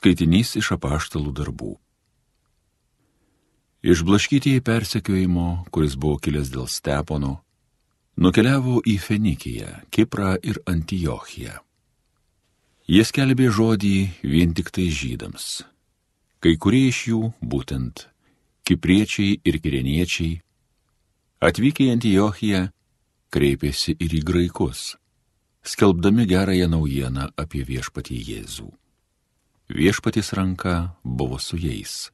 Skaitinys iš apaštalų darbų. Išblaškytieji persekiojimo, kuris buvo kilęs dėl Stepono, nukeliavo į Fenikiją, Kiprą ir Antiochiją. Jie skelbė žodį vien tik tai žydams. Kai kurie iš jų, būtent kipriečiai ir kireniečiai, atvykę į Antiochiją, kreipėsi ir į graikus, skelbdami gerąją naujieną apie viešpatį Jėzų. Viešpatis ranka buvo su jais.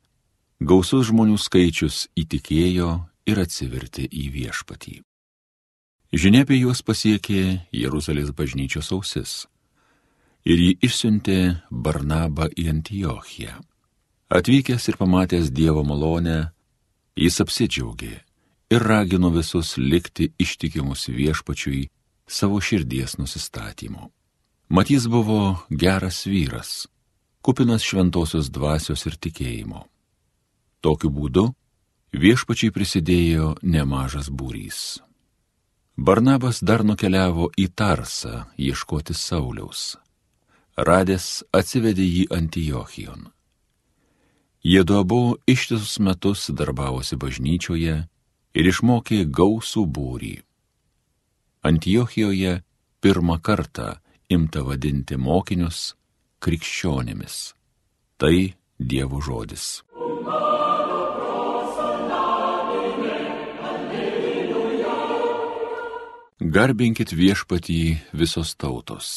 Gausus žmonių skaičius įtikėjo ir atsivertė į viešpatį. Žinia apie juos pasiekė Jeruzalės bažnyčios ausis. Ir jį išsiuntė Barnabą į Antiochiją. Atvykęs ir pamatęs Dievo malonę, jis apsidžiaugė ir ragino visus likti ištikimus viešpačiui savo širdies nusistatymu. Matys buvo geras vyras, kupinas šventosios dvasios ir tikėjimo. Tokiu būdu viešpačiai prisidėjo nemažas būrys. Barnabas dar nukeliavo į Tarsą ieškoti Sauliaus. Radęs atsivedė jį Antijochijon. Jie du abu ištisus metus darbavosi bažnyčioje ir išmokė gausų būrį. Antijochijoje pirmą kartą imta vadinti mokinius krikščionimis. Tai Dievo žodis. Garbinkit viešpatį visos tautos.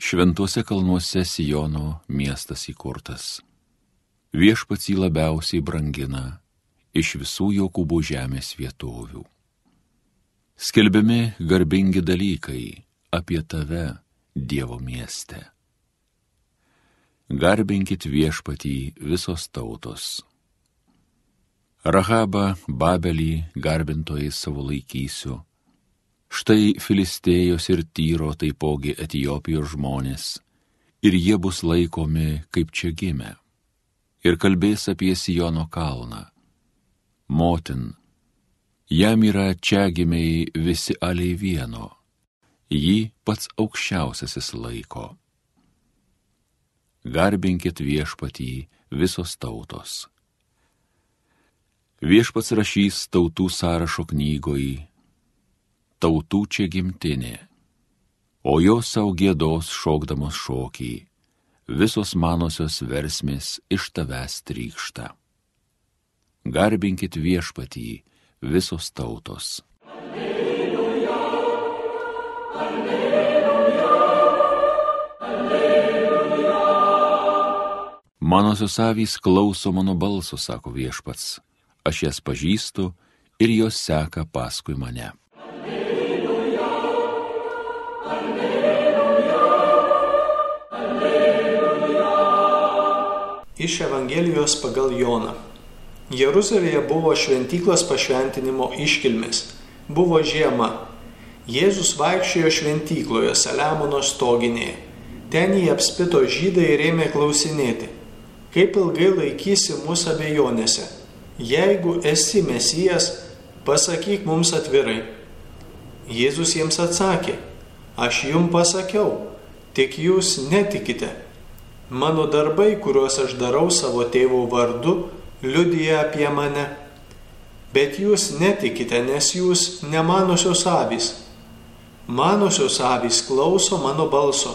Šventuose kalnuose Sijono miestas įkurtas. Viešpats jį labiausiai brangina iš visų Jokūbo žemės vietovių. Skelbiami garbingi dalykai apie tave, Dievo mieste. Garbinkit viešpatį visos tautos. Rahabą Babelį garbintojai savo laikysiu. Štai Filistėjos ir Tyro taipogi Etijopijos žmonės, ir jie bus laikomi kaip čia gimę. Ir kalbės apie Sijono kalną. Motin, jam yra čia gimiai visi aliai vieno jį pats aukščiausiasis laiko. Garbinkit viešpatį visos tautos. Viešpats rašys tautų sąrašo knygoj, tautų čia gimtinė, o jos savo gėdos šokdamos šokį, visos manosios versmės iš tavęs trykšta. Garbinkit viešpatį visos tautos. Manosios avys klauso mano balso, sako viešpats, aš jas pažįstu ir jos seka paskui mane. Alleluja, alleluja, alleluja. Iš Evangelijos pagal Joną. Jeruzalėje buvo šventyklos pašventinimo iškilmės. Buvo žiema. Jėzus vaikščiojo šventykloje Saliamono stoginėje. Ten jį apspito žydai ir ėmė klausinėti kaip ilgai laikysi mūsų abejonėse. Jeigu esi mesijas, pasakyk mums atvirai. Jėzus jiems atsakė, aš jums pasakiau, tik jūs netikite. Mano darbai, kuriuos aš darau savo tėvo vardu, liudyja apie mane. Bet jūs netikite, nes jūs nemanusios avys. Manusios avys klauso mano balso.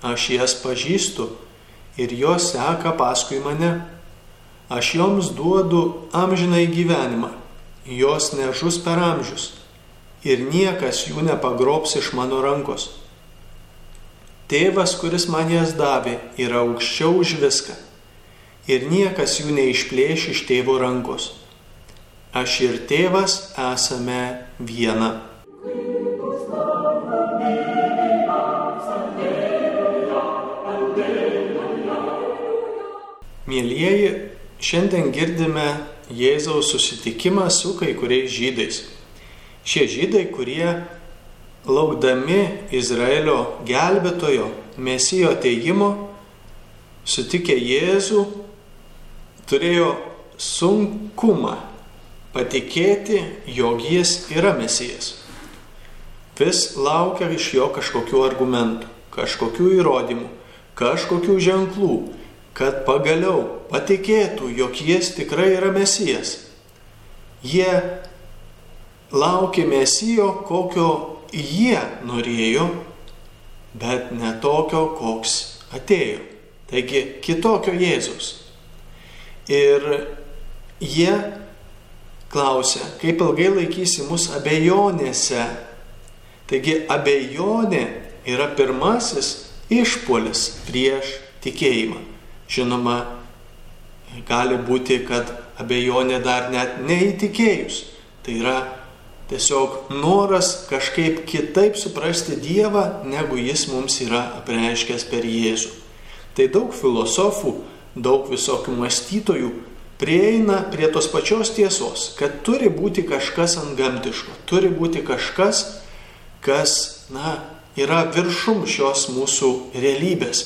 Aš jas pažįstu ir jos seka paskui mane. Aš joms duodu amžinai gyvenimą, jos nežus per amžius ir niekas jų nepagrobs iš mano rankos. Tėvas, kuris man jas davė, yra aukščiau už viską ir niekas jų neišplėš iš tėvo rankos. Aš ir tėvas esame viena. Mėlyjeji, šiandien girdime Jėzaus susitikimą su kai kuriais žydais. Šie žydai, kurie laukdami Izraelio gelbėtojo, mesijo ateimo, sutikę Jėzų, turėjo sunkumą patikėti, jog jis yra mesijas. Vis laukia iš jo kažkokių argumentų, kažkokių įrodymų, kažkokių ženklų, kad pagaliau patikėtų, jog jis tikrai yra mesijas. Jie laukė mesijo, kokio jie norėjo, bet ne tokio, koks atėjo. Taigi kitokio Jėzus. Ir jie klausia, kaip ilgai laikysi mus abejonėse. Taigi abejonė yra pirmasis išpolis prieš tikėjimą. Žinoma, gali būti, kad abejonė dar net neįtikėjus. Tai yra tiesiog noras kažkaip kitaip suprasti Dievą, negu Jis mums yra apreiškęs per Jėzų. Tai daug filosofų, daug visokių mąstytojų prieina prie tos pačios tiesos, kad turi būti kažkas ant gamtiško, turi būti kažkas, kas, na, yra viršum šios mūsų realybės.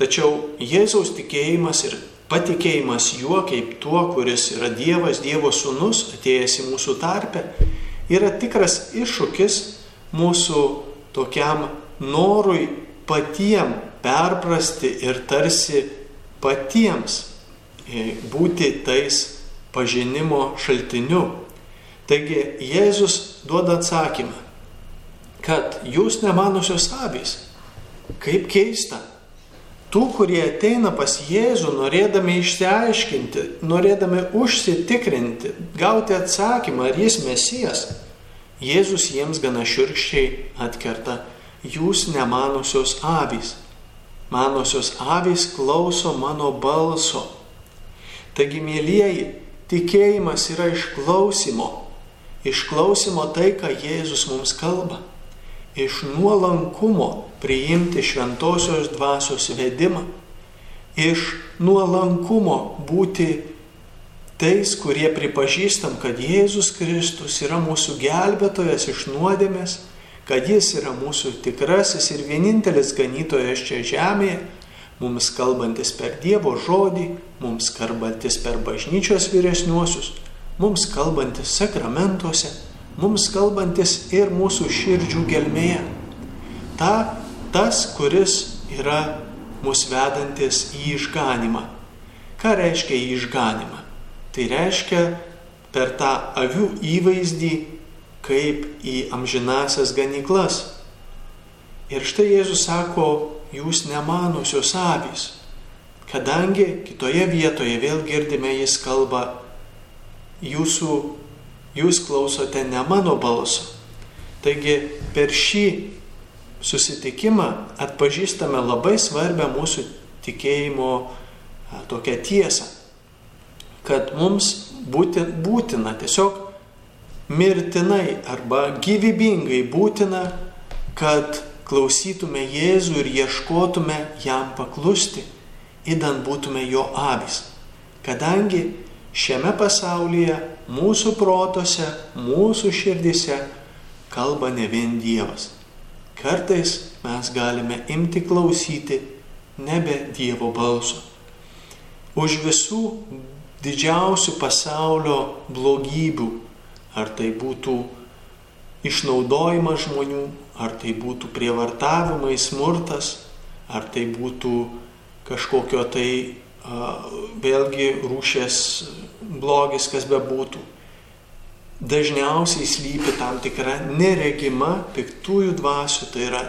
Tačiau Jėzaus tikėjimas ir patikėjimas juo kaip tuo, kuris yra Dievas, Dievo sūnus, atėjęs į mūsų tarpę, yra tikras iššūkis mūsų tokiam norui patiem perprasti ir tarsi patiems e, būti tais pažinimo šaltiniu. Taigi Jėzus duoda atsakymą, kad jūs nemanusios avys. Kaip keista. Tų, kurie ateina pas Jėzų norėdami išsiaiškinti, norėdami užsitikrinti, gauti atsakymą, ar jis mesijas, Jėzus jiems gana širkščiai atkerta, jūs nemanusios avys. Manosios avys klauso mano balso. Taigi, mėlyjeji, tikėjimas yra išklausimo. Išklausimo tai, ką Jėzus mums kalba iš nuolankumo priimti šventosios dvasios vedimą, iš nuolankumo būti tais, kurie pripažįstam, kad Jėzus Kristus yra mūsų gelbėtojas iš nuodėmės, kad Jis yra mūsų tikrasis ir vienintelis ganytojas čia žemėje, mums kalbantis per Dievo žodį, mums kalbantis per bažnyčios vyresniuosius, mums kalbantis sakramentuose mums kalbantis ir mūsų širdžių gelmėje. Ta, tas, kuris yra mus vedantis į išganimą. Ką reiškia į išganimą? Tai reiškia per tą avių įvaizdį kaip į amžinasias ganyklas. Ir štai Jėzus sako, jūs nemanusios avys. Kadangi kitoje vietoje vėl girdime, jis kalba, jūsų jūs klausote ne mano balso. Taigi per šį susitikimą atpažįstame labai svarbę mūsų tikėjimo tokią tiesą, kad mums būti, būtina tiesiog mirtinai arba gyvybingai būtina, kad klausytume Jėzų ir ieškotume jam paklusti, įdant būtume jo avis. Kadangi šiame pasaulyje, mūsų protose, mūsų širdise kalba ne vien Dievas. Kartais mes galime imti klausyti nebe Dievo balso. Už visų didžiausių pasaulio blogybių, ar tai būtų išnaudojimas žmonių, ar tai būtų prievartavimai, smurtas, ar tai būtų kažkokio tai vėlgi rūšės blogis, kas bebūtų. Dažniausiai slypi tam tikra neregima piktųjų dvasių, tai yra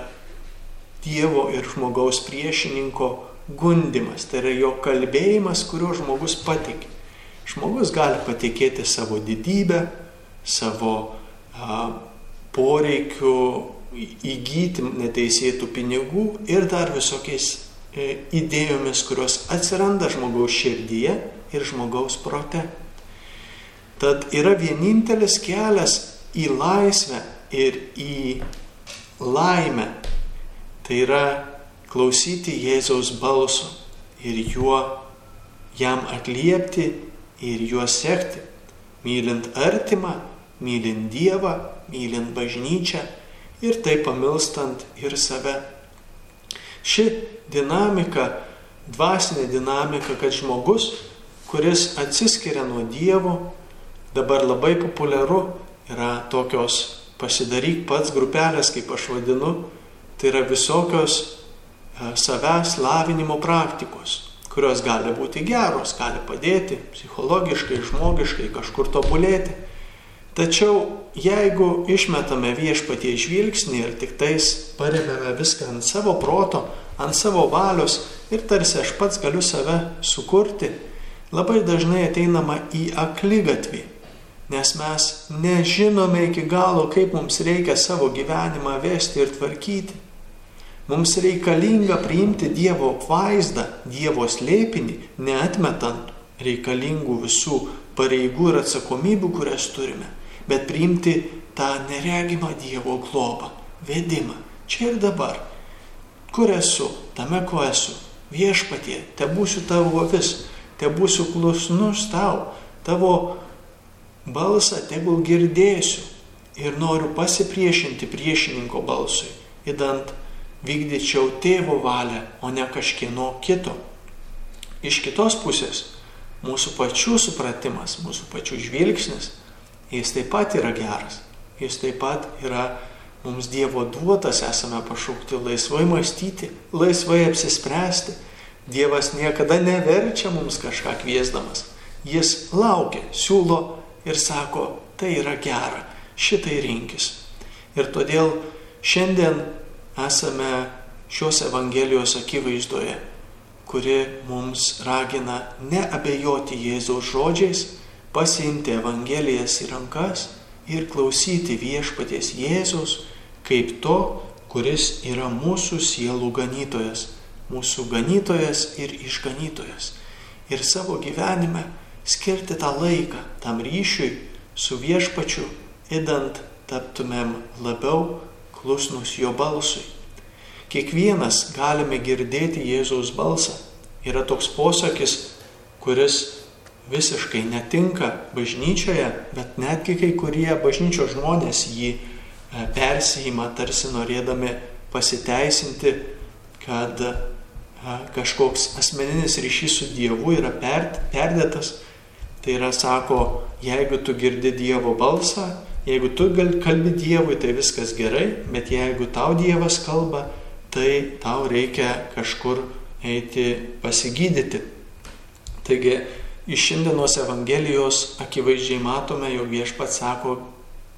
Dievo ir žmogaus priešininko gundimas, tai yra jo kalbėjimas, kuriuo žmogus patikė. Žmogus gali patikėti savo didybę, savo a, poreikiu įgyti neteisėtų pinigų ir dar visokiais idėjomis, kurios atsiranda žmogaus širdyje ir žmogaus prote. Tad yra vienintelis kelias į laisvę ir į laimę. Tai yra klausyti Jėzaus balso ir juo jam atliepti ir juo sekti, mylint artimą, mylint Dievą, mylint bažnyčią ir tai pamilstant ir save. Ši dinamika, dvasinė dinamika, kad žmogus, kuris atsiskiria nuo Dievo, dabar labai populiaru yra tokios pasidaryk pats grupelės, kaip aš vadinu, tai yra visokios savęs lavinimo praktikos, kurios gali būti geros, gali padėti psichologiškai, žmogiškai kažkur tobulėti. Tačiau jeigu išmetame viešpatie žvilgsnį ir tik tais paremėme viską ant savo proto, ant savo valios ir tarsi aš pats galiu save sukurti, labai dažnai ateinama į aklygatvį, nes mes nežinome iki galo, kaip mums reikia savo gyvenimą vesti ir tvarkyti. Mums reikalinga priimti Dievo vaizdą, Dievo slėpinį, neatmetant reikalingų visų pareigų ir atsakomybių, kurias turime, bet priimti tą neregimą Dievo globą, vedimą, čia ir dabar. Kur esu, tame ko esu, viešpatie, te būsiu tavo vis, te būsiu klusnus tau, tavo balsą tegul girdėsiu ir noriu pasipriešinti priešininko balsui, įdant vykdyčiau tėvo valią, o ne kažkieno kito. Iš kitos pusės, mūsų pačių supratimas, mūsų pačių žvilgsnis, jis taip pat yra geras. Jis taip pat yra mums Dievo duotas, esame pašaukti laisvai mąstyti, laisvai apsispręsti. Dievas niekada neverčia mums kažką kviesdamas. Jis laukia, siūlo ir sako, tai yra gera, šitai rinkis. Ir todėl šiandien esame šios Evangelijos akivaizdoje, kuri mums ragina neabejoti Jėzaus žodžiais, pasiimti Evangelijas į rankas ir klausyti viešpaties Jėzaus kaip to, kuris yra mūsų sielų ganytojas, mūsų ganytojas ir išganytojas. Ir savo gyvenime skirti tą laiką tam ryšiui su viešpačiu, įdant taptumėm labiau klusnus jo balsui. Kiekvienas galime girdėti Jėzaus balsą. Yra toks posakis, kuris visiškai netinka bažnyčioje, bet netgi kai kurie bažnyčios žmonės jį e, persijima tarsi norėdami pasiteisinti, kad e, kažkoks asmeninis ryšys su Dievu yra perdėtas. Tai yra, sako, jeigu tu girdi Dievo balsą, Jeigu tu kalbi Dievui, tai viskas gerai, bet jeigu tau Dievas kalba, tai tau reikia kažkur eiti pasigydyti. Taigi iš šiandienos Evangelijos akivaizdžiai matome, jog viešpats sako,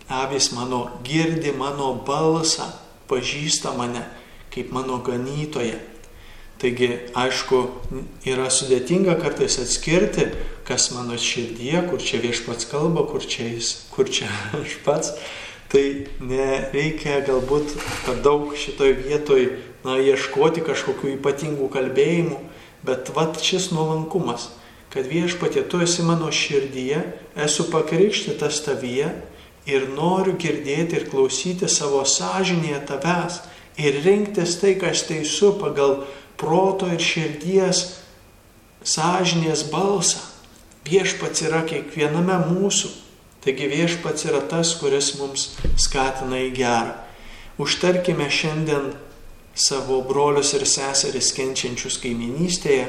avis mano girdi mano balsą, pažįsta mane kaip mano ganytoje. Taigi, aišku, yra sudėtinga kartais atskirti, kas mano širdie, kur čia viešpats kalba, kur čia jis, kur čia aš pats. Tai nereikia galbūt per daug šitoj vietoj na, ieškoti kažkokių ypatingų kalbėjimų, bet vat šis nuolankumas, kad viešpatė, tu esi mano širdyje, esu pakrikštytas tavyje ir noriu girdėti ir klausyti savo sąžinėje tavęs ir rinktis tai, kas teisų pagal proto ir širdies sąžinės balsą. Viešpats yra kiekviename mūsų. Taigi viešpats yra tas, kuris mums skatina į gerą. Užtarkime šiandien savo brolius ir seseris kenčiančius kaiminystėje,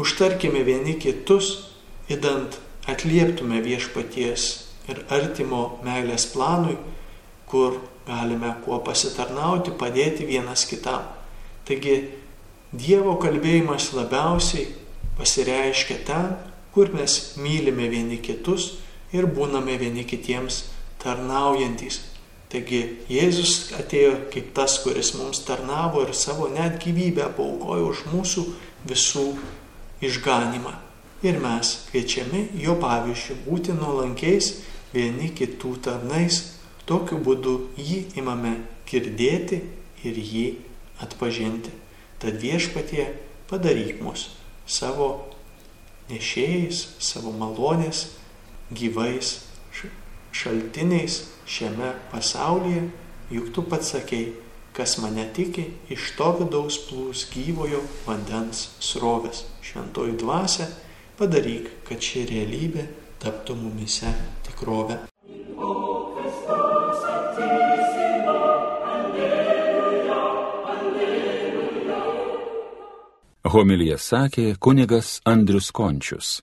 užtarkime vieni kitus, įdant atlieptume viešpaties ir artimo meilės planui, kur galime kuo pasitarnauti, padėti vienas kitam. Taigi Dievo kalbėjimas labiausiai pasireiškia ten, kur mes mylime vieni kitus ir būname vieni kitiems tarnaujantis. Taigi Jėzus atėjo kaip tas, kuris mums tarnavo ir savo net gyvybę paukojo už mūsų visų išganimą. Ir mes kviečiami jo pavyzdžių būti nuolankiais vieni kitų tarnais, tokiu būdu jį imame girdėti ir jį atpažinti. Tad viešpatie padaryk mus savo nešėjais, savo malonės, gyvais šaltiniais šiame pasaulyje, juk tu pats sakei, kas mane tiki, iš to vidaus plūs gyvojo vandens srovės. Šventoji dvasia, padaryk, kad ši realybė taptų mumise tikrovę. Homilija sakė kunigas Andrius Končius.